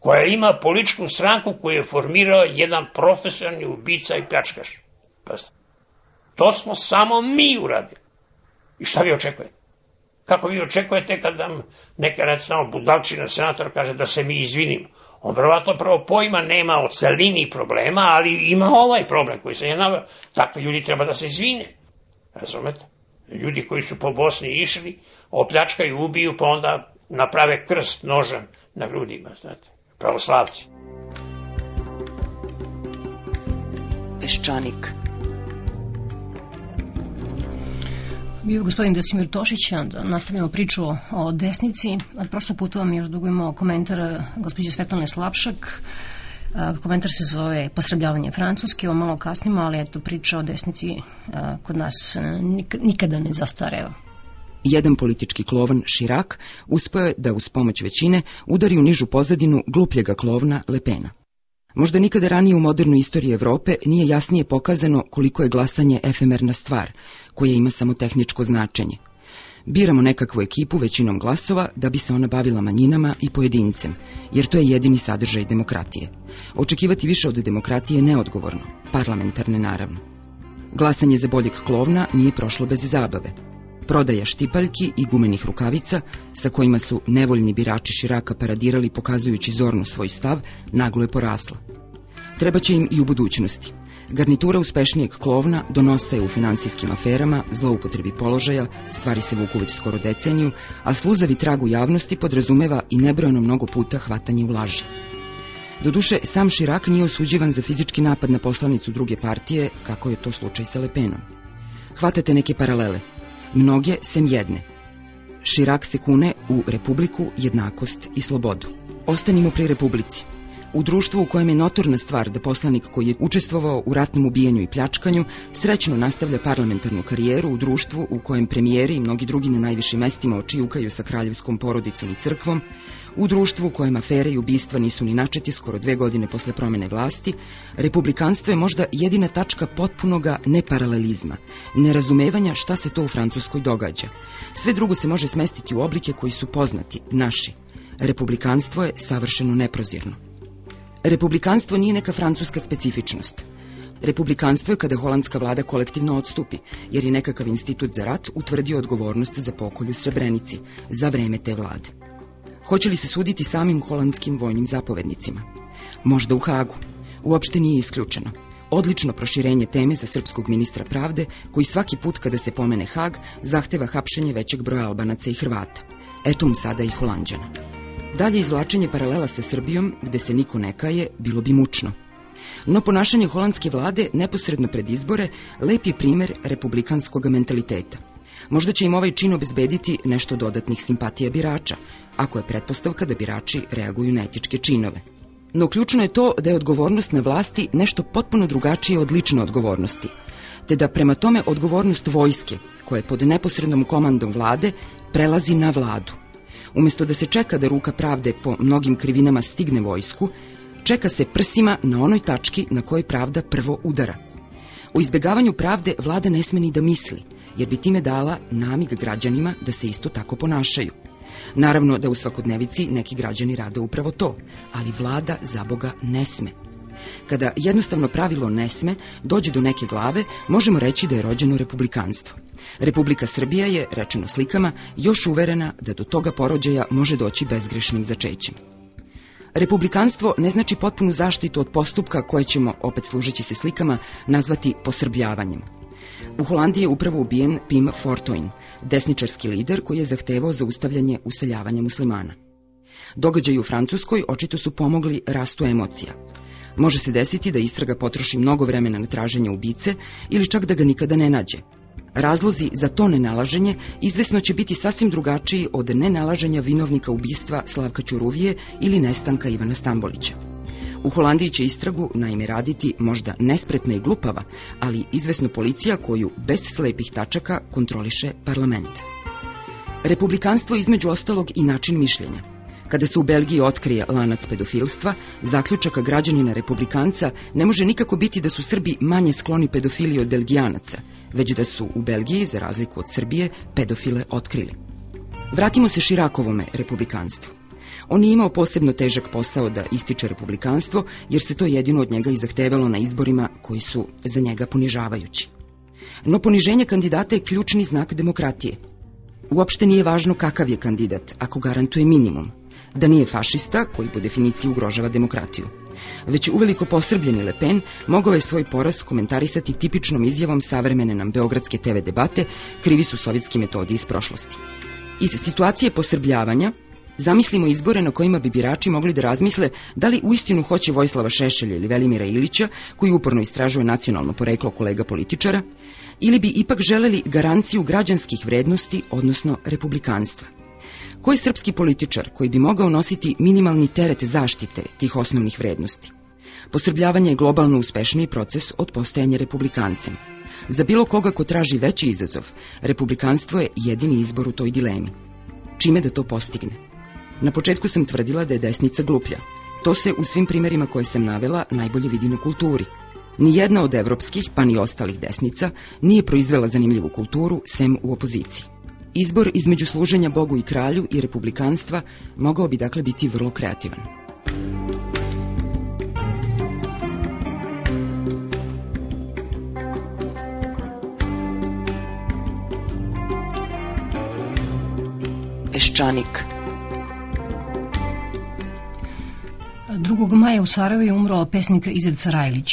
Speaker 17: koja ima političku stranku koju je formirao jedan profesionalni ubica i pljačkaš. Pazite. To smo samo mi uradili. I šta vi očekujete? Kako vi očekujete kad nam neka recimo budalčina senator kaže da se mi izvinimo? On verovatno prvo pojma nema o celini problema, ali ima ovaj problem koji se je naveo. Takvi ljudi treba da se izvine. Razumete? Ljudi koji su po Bosni išli, opljačkaju, ubiju, pa onda naprave krst nožem na grudima, znate. Pravoslavci.
Speaker 18: Peščanik.
Speaker 12: Bio gospodin Desimir Tošić, onda nastavljamo priču o desnici. Od prošlog puta vam još dugo imao komentar eh, gospođe Svetlane Slapšak. Eh, Komentar se zove Posrebljavanje Francuske, ovo malo kasnimo, ali eto priča o desnici eh, kod nas nik- nikada ne zastareva.
Speaker 18: Jedan politički klovan, Širak, uspeo je da uz pomoć većine udari u nižu pozadinu glupljega klovna Lepena. Možda nikada ranije u modernoj istoriji Evrope nije jasnije pokazano koliko je glasanje efemerna stvar, koja ima samo tehničko značenje. Biramo nekakvu ekipu većinom glasova da bi se ona bavila manjinama i pojedincem, jer to je jedini sadržaj demokratije. Očekivati više od demokratije je neodgovorno, parlamentarne naravno. Glasanje za boljeg klovna nije prošlo bez zabave. Prodaja štipaljki i gumenih rukavica, sa kojima su nevoljni birači Širaka paradirali pokazujući zorno svoj stav, naglo je porasla. Treba će im i u budućnosti. Garnitura uspešnijeg klovna donosa je u finansijskim aferama, zloupotrebi položaja, stvari se vuku već skoro deceniju, a sluzavi trag u javnosti podrazumeva i nebrojeno mnogo puta hvatanje u laži. Doduše, sam Širak nije osuđivan za fizički napad na poslanicu druge partije, kako je to slučaj sa Lepenom. Hvatate neke paralele. Mnoge sem jedne. Širak se kune u republiku, jednakost i slobodu. Ostanimo pri republici. U društvu u kojem je notorna stvar da poslanik koji je učestvovao u ratnom ubijanju i pljačkanju srećno nastavlja parlamentarnu karijeru u društvu u kojem premijeri i mnogi drugi na najvišim mestima očijukaju sa kraljevskom porodicom i crkvom, u društvu u kojem afere i ubistva nisu ni načeti skoro dve godine posle promene vlasti, republikanstvo je možda jedina tačka potpunoga neparalelizma, nerazumevanja šta se to u Francuskoj događa. Sve drugo se može smestiti u oblike koji su poznati, naši. Republikanstvo je savršeno neprozirno. Republikanstvo nije neka francuska specifičnost. Republikanstvo je kada holandska vlada kolektivno odstupi, jer je nekakav institut za rat utvrdio odgovornost za pokolju Srebrenici za vreme te vlade. Hoće li se suditi samim holandskim vojnim zapovednicima? Možda u Hagu. Uopšte nije isključeno. Odlično proširenje teme za srpskog ministra pravde, koji svaki put kada se pomene Hag, zahteva hapšenje većeg broja Albanaca i Hrvata. Eto mu sada i Holandjana. Dalje izvlačenje paralela sa Srbijom, gde se niko ne kaje, bilo bi mučno. No ponašanje holandske vlade neposredno pred izbore lep je primer republikanskog mentaliteta. Možda će im ovaj čin obezbediti nešto dodatnih simpatija birača, ako je pretpostavka da birači reaguju na etičke činove. No ključno je to da je odgovornost na vlasti nešto potpuno drugačije od lične odgovornosti, te da prema tome odgovornost vojske, koja je pod neposrednom komandom vlade, prelazi na vladu. Umesto da se čeka da ruka pravde po mnogim krivinama stigne vojsku, čeka se prsima na onoj tački na kojoj pravda prvo udara. O izbegavanju pravde vlada ne sme ni da misli, jer bi time dala namig građanima da se isto tako ponašaju. Naravno da u svakodnevici neki građani rade upravo to, ali vlada za Boga ne sme. Kada jednostavno pravilo ne sme dođe do neke glave, možemo reći da je rođeno republikanstvo. Republika Srbija je, rečeno slikama, još uverena da do toga porođaja može doći bezgrešnim začećem. Republikanstvo ne znači potpunu zaštitu od postupka koje ćemo, opet služeći se slikama, nazvati posrbljavanjem. U Holandiji je upravo ubijen Pim Fortuyn, desničarski lider koji je zahtevao zaustavljanje useljavanja muslimana. Događaji u Francuskoj očito su pomogli rastu emocija. Može se desiti da istraga potroši mnogo vremena na traženje ubice ili čak da ga nikada ne nađe. Razlozi za to nenalaženje izvesno će biti sasvim drugačiji od nenalaženja vinovnika ubistva Slavka Ćuruvije ili nestanka Ivana Stambolića. U Holandiji će istragu naime raditi možda nespretna i glupava, ali izvesno policija koju bez slepih tačaka kontroliše parlament. Republikanstvo između ostalog i način mišljenja. Kada se u Belgiji otkrije lanac pedofilstva, zaključaka građanina republikanca ne može nikako biti da su Srbi manje skloni pedofiliji od belgijanaca, već da su u Belgiji, za razliku od Srbije, pedofile otkrili. Vratimo se Širakovome republikanstvu. On je imao posebno težak posao da ističe republikanstvo, jer se to jedino od njega i zahtevalo na izborima koji su za njega ponižavajući. No poniženje kandidata je ključni znak demokratije. Uopšte nije važno kakav je kandidat, ako garantuje minimum, da nije fašista, koji po definiciji ugrožava demokratiju. Već uveliko posrbljeni Le Pen mogao je svoj poraz komentarisati tipičnom izjavom savremene nam beogradske TV debate krivi su sovjetski metodi iz prošlosti. Iz situacije posrbljavanja Zamislimo izbore na kojima bi birači mogli da razmisle da li uistinu hoće Vojislava Šešelja ili Velimira Ilića, koji uporno istražuje nacionalno poreklo kolega političara, ili bi ipak želeli garanciju građanskih vrednosti, odnosno republikanstva. Koji srpski političar koji bi mogao nositi minimalni teret zaštite tih osnovnih vrednosti? Posrbljavanje je globalno uspešniji proces od postajanja republikancem. Za bilo koga ko traži veći izazov, republikanstvo je jedini izbor u toj dilemi. Čime da to postigne? Na početku sam tvrdila da je desnica gluplja. To se u svim primerima koje sam navela najbolje vidi na kulturi. Nijedna od evropskih, pa ni ostalih desnica, nije proizvela zanimljivu kulturu, sem u opoziciji. Izbor između služenja Bogu i kralju i republikanstva mogao bi dakle biti vrlo kreativan.
Speaker 4: Peščanik.
Speaker 12: 2. maja u Sarajevu je umro pesnik Ized Sarajlić.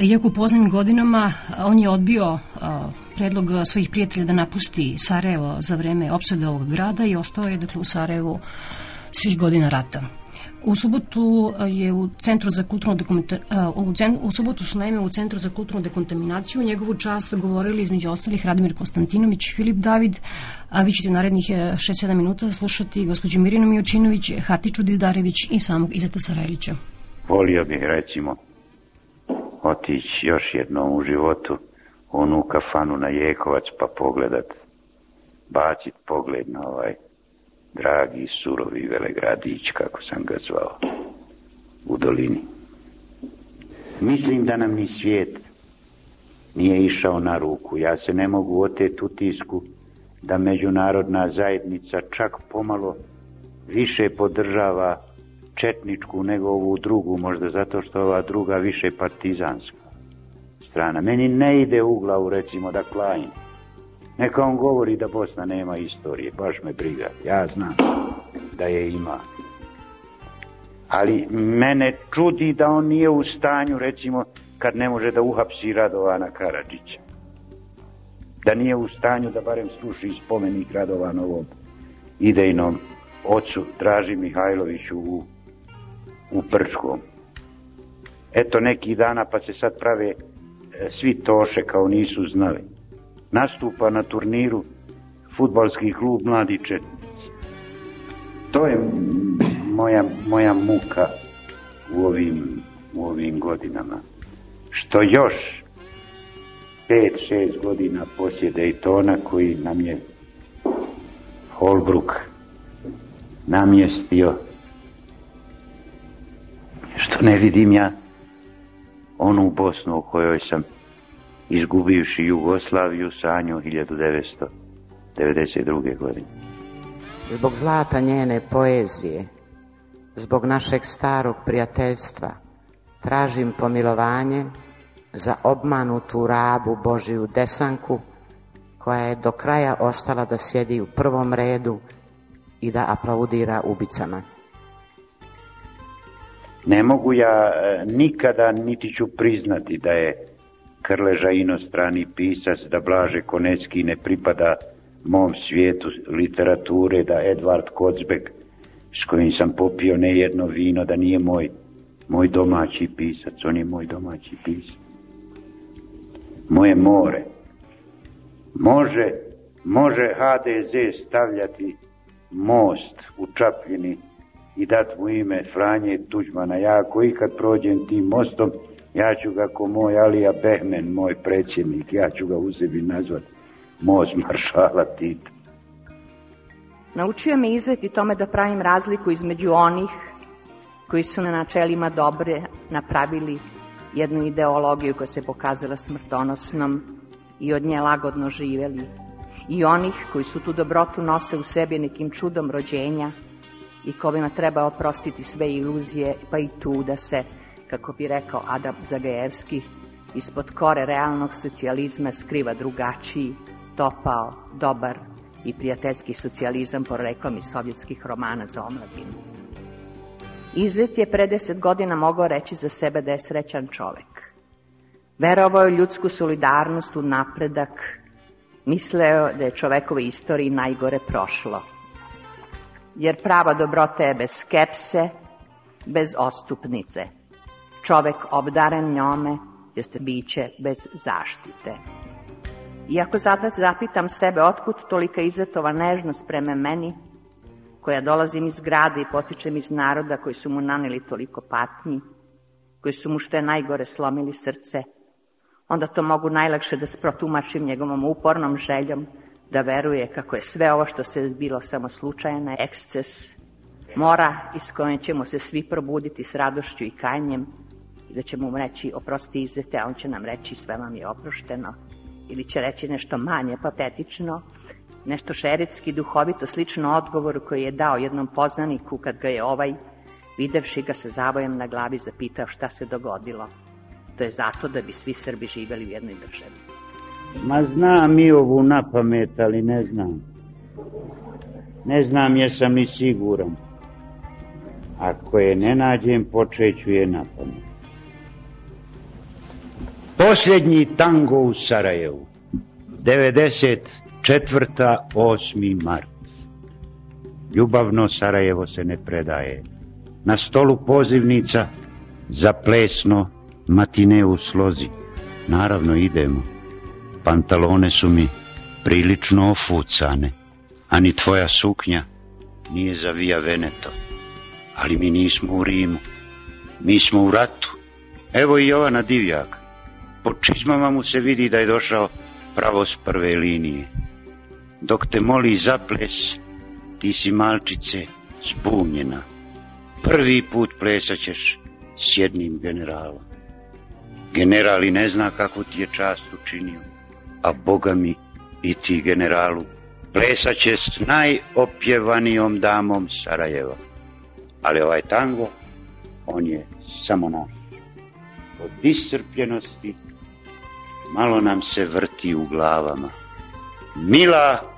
Speaker 12: Iako poznim godinama, on je odbio predlog svojih prijatelja da napusti Sarajevo za vreme opsade ovog grada i ostao je dakle, u Sarajevu svih godina rata. U subotu je u Centru za kulturnu dekontaminaciju, u, cen, u subotu su naime u Centru za kulturnu dekontaminaciju njegovu čast govorili između ostalih Radimir Konstantinović, Filip David, a vi ćete u narednih 6-7 minuta slušati gospođu Mirinu Mijočinović, Hatiču Dizdarević i samog Izeta Sarajlića.
Speaker 19: volio bih recimo otići još jednom u životu u onu kafanu na Jekovac pa pogledat, bacit pogled na ovaj dragi surovi velegradić, kako sam ga zvao, u dolini. Mislim da nam ni svijet nije išao na ruku. Ja se ne mogu oteti utisku da međunarodna zajednica čak pomalo više podržava četničku nego ovu drugu, možda zato što ova druga više partizanska strana. Meni ne ide u glavu recimo da klajim. Neka on govori da Bosna nema istorije, baš me briga. Ja znam da je ima. Ali mene čudi da on nije u stanju, recimo, kad ne može da uhapsi Radovana Karadžića. Da nije u stanju da barem sluši spomenik Radovanovom idejnom ocu Draži Mihajloviću u, u Prčkom. Eto neki dana pa se sad prave e, svi toše kao nisu znali. Nastupa na turniru futbalski klub Mladi. To je moja, moja muka u ovim, u ovim godinama. Što još pet, šest godina poslije Daytona koji nam je Holbrook namjestio što ne vidim ja onu Bosnu u kojoj sam izgubivši Jugoslaviju sanju 1992. godine.
Speaker 20: Zbog zlata njene poezije, zbog našeg starog prijateljstva, tražim pomilovanje za obmanutu rabu Božiju desanku, koja je do kraja ostala da sjedi u prvom redu i da aplaudira ubicama.
Speaker 19: Ne mogu ja e, nikada niti ću priznati da je Krleža inostrani pisac, da Blaže Konecki ne pripada mom svijetu literature, da Edvard Kocbek, s kojim sam popio ne jedno vino, da nije moj, moj domaći pisac, on je moj domaći pisac. Moje more. Može, može HDZ stavljati most u Čapljini i dat mu ime Franje Tuđmana. Ja ako ikad prođem tim mostom, ja ću ga ko moj Alija Behmen, moj predsjednik, ja ću ga u sebi nazvati most maršala Tita.
Speaker 21: Naučio me izveti tome da pravim razliku između onih koji su na načelima dobre napravili jednu ideologiju koja se pokazala smrtonosnom i od nje lagodno živeli i onih koji su tu dobrotu nose u sebi nekim čudom rođenja i kojima treba oprostiti sve iluzije, pa i tu da se, kako bi rekao Adam Zagajevski, ispod kore realnog socijalizma skriva drugačiji, topao, dobar i prijateljski socijalizam poreklom iz sovjetskih romana za omladinu. Izet je pre deset godina mogao reći za sebe da je srećan čovek. Verovao je ljudsku solidarnost, u napredak, misleo da je čovekove istoriji najgore prošlo. Jer prava dobrota je bez skepse, bez ostupnice. Čovek obdaren njome jeste biće bez zaštite. Iako sada zapitam sebe otkud tolika izetova nežnost prema meni, koja dolazim iz grada i potičem iz naroda koji su mu naneli toliko patnji, koji su mu što je najgore slomili srce, onda to mogu najlakše da protumačim njegovom upornom željom da veruje kako je sve ovo što se bilo samo slučajna eksces, mora iz koje ćemo se svi probuditi s radošću i kajanjem da ćemo mu reći oprosti izete, a on će nam reći sve vam je oprošteno ili će reći nešto manje patetično, nešto šeretski, duhovito, slično odgovoru koji je dao jednom poznaniku kad ga je ovaj, videvši ga sa zavojem na glavi, zapitao šta se dogodilo. To je zato da bi svi Srbi živeli u jednoj državi.
Speaker 19: Ma znam i ovu na pamet, ali ne znam. Ne znam jesam ni siguran. Ako je ne nađem, počeću je na pamet. Posljednji tango u Sarajevu. 94. 8. mart. Ljubavno Sarajevo se ne predaje. Na stolu pozivnica za plesno matine u slozi. Naravno idemo. Pantalone su mi prilično ofucane, a ni tvoja suknja nije za Via Veneto. Ali mi nismo u Rimu. Mi smo u ratu. Evo i Jovana Divjak. Po čizmama mu se vidi da je došao pravo s prve linije. Dok te moli za ples, ti si malčice zbunjena. Prvi put plesat ćeš s jednim generalom. General i ne zna kako ti je čast učinio, a Boga mi i ti generalu plesat će s najopjevanijom damom Sarajeva. Ali ovaj tango, on je samo naš. Od iscrpljenosti malo nam se vrti u glavama. Mila,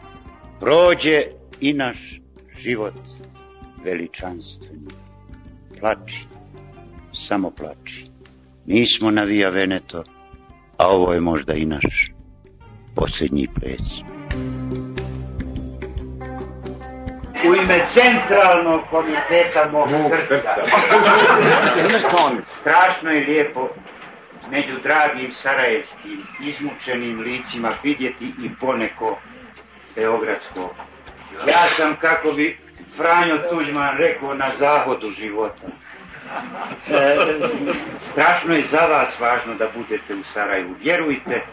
Speaker 19: prođe i naš život veličanstveni. Plači, samo plači. Nismo na Via Veneto, a ovo je možda i naš posljednji ples. U ime centralnog komiteta mog srca. Strašno je lijepo među dragim sarajevskim izmučenim licima vidjeti i poneko beogradsko. Ja sam, kako bi Franjo Tuđman rekao, na zahodu života. E, strašno je za vas važno da budete u Sarajevu. Vjerujte,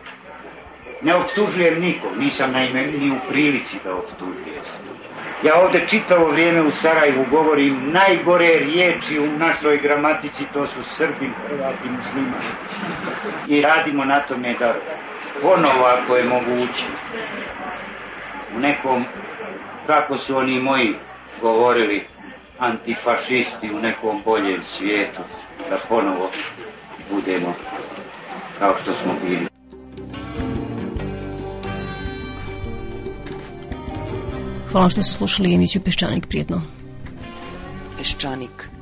Speaker 19: ne optužujem nikog, nisam naime ni u prilici da optužujem. Ja ovde čitavo vrijeme u Sarajevu govorim najgore riječi u našoj gramatici, to su Srbi, Hrvati, muslimani. I radimo na tome da ponovo, ako je moguće, u nekom, kako su oni moji govorili, antifašisti u nekom boljem svijetu, da ponovo budemo kao što smo bili.
Speaker 12: Hvala što ste slušali emisiju Peščanik prijetno.
Speaker 4: Peščanik.